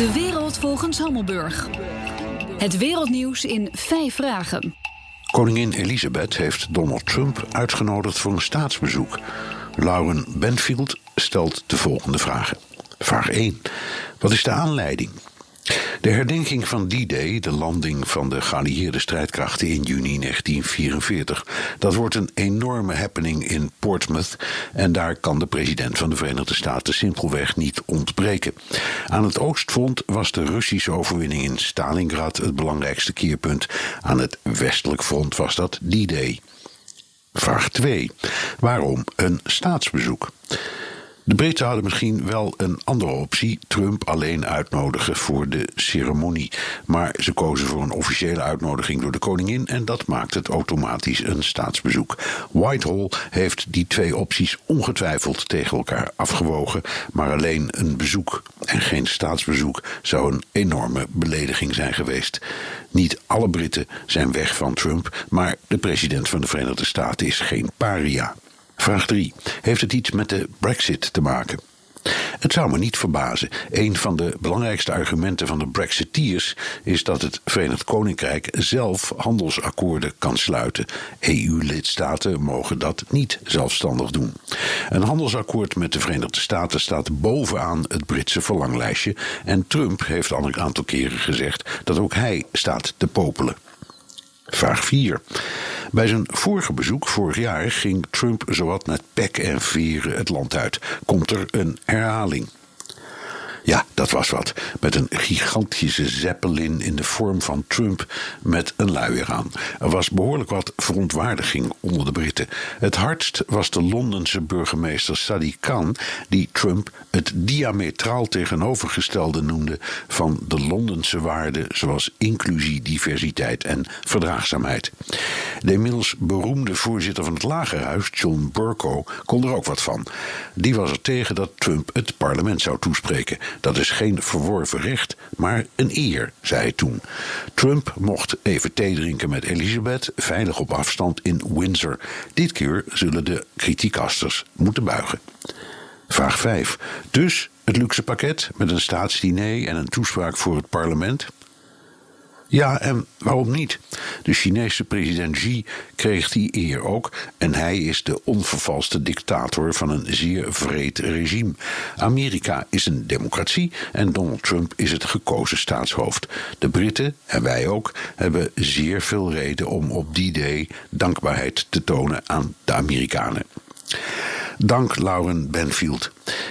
De wereld volgens Hammelburg. Het wereldnieuws in vijf vragen. Koningin Elisabeth heeft Donald Trump uitgenodigd voor een staatsbezoek. Lauren Benfield stelt de volgende vragen. Vraag 1. Wat is de aanleiding? De herdenking van D-Day, de landing van de geallieerde strijdkrachten in juni 1944, dat wordt een enorme happening in Portsmouth en daar kan de president van de Verenigde Staten simpelweg niet ontbreken. Aan het oostfront was de Russische overwinning in Stalingrad het belangrijkste keerpunt. Aan het westelijk front was dat D-Day. Vraag 2. Waarom een staatsbezoek? De Britten hadden misschien wel een andere optie: Trump alleen uitnodigen voor de ceremonie. Maar ze kozen voor een officiële uitnodiging door de koningin en dat maakt het automatisch een staatsbezoek. Whitehall heeft die twee opties ongetwijfeld tegen elkaar afgewogen, maar alleen een bezoek en geen staatsbezoek zou een enorme belediging zijn geweest. Niet alle Britten zijn weg van Trump, maar de president van de Verenigde Staten is geen paria. Vraag 3. Heeft het iets met de Brexit te maken? Het zou me niet verbazen. Een van de belangrijkste argumenten van de Brexiteers is dat het Verenigd Koninkrijk zelf handelsakkoorden kan sluiten. EU-lidstaten mogen dat niet zelfstandig doen. Een handelsakkoord met de Verenigde Staten staat bovenaan het Britse verlanglijstje. En Trump heeft al een aantal keren gezegd dat ook hij staat te popelen. Vraag 4. Bij zijn vorige bezoek, vorig jaar, ging Trump zowat met pek en veren het land uit. Komt er een herhaling? Ja, dat was wat. Met een gigantische zeppelin in de vorm van Trump met een luier aan. Er was behoorlijk wat verontwaardiging onder de Britten. Het hardst was de Londense burgemeester Sadiq Khan, die Trump het diametraal tegenovergestelde noemde van de Londense waarden zoals inclusie, diversiteit en verdraagzaamheid. De inmiddels beroemde voorzitter van het Lagerhuis, John Burko, kon er ook wat van. Die was er tegen dat Trump het parlement zou toespreken. Dat is geen verworven recht, maar een eer, zei hij toen. Trump mocht even thee drinken met Elizabeth, veilig op afstand in Windsor. Dit keer zullen de kritiekasters moeten buigen. Vraag 5. Dus het luxe pakket met een staatsdiner en een toespraak voor het parlement? Ja, en waarom niet? De Chinese president Xi kreeg die eer ook en hij is de onvervalste dictator van een zeer vreed regime. Amerika is een democratie en Donald Trump is het gekozen staatshoofd. De Britten, en wij ook, hebben zeer veel reden om op die day dankbaarheid te tonen aan de Amerikanen. Dank Lauren Benfield.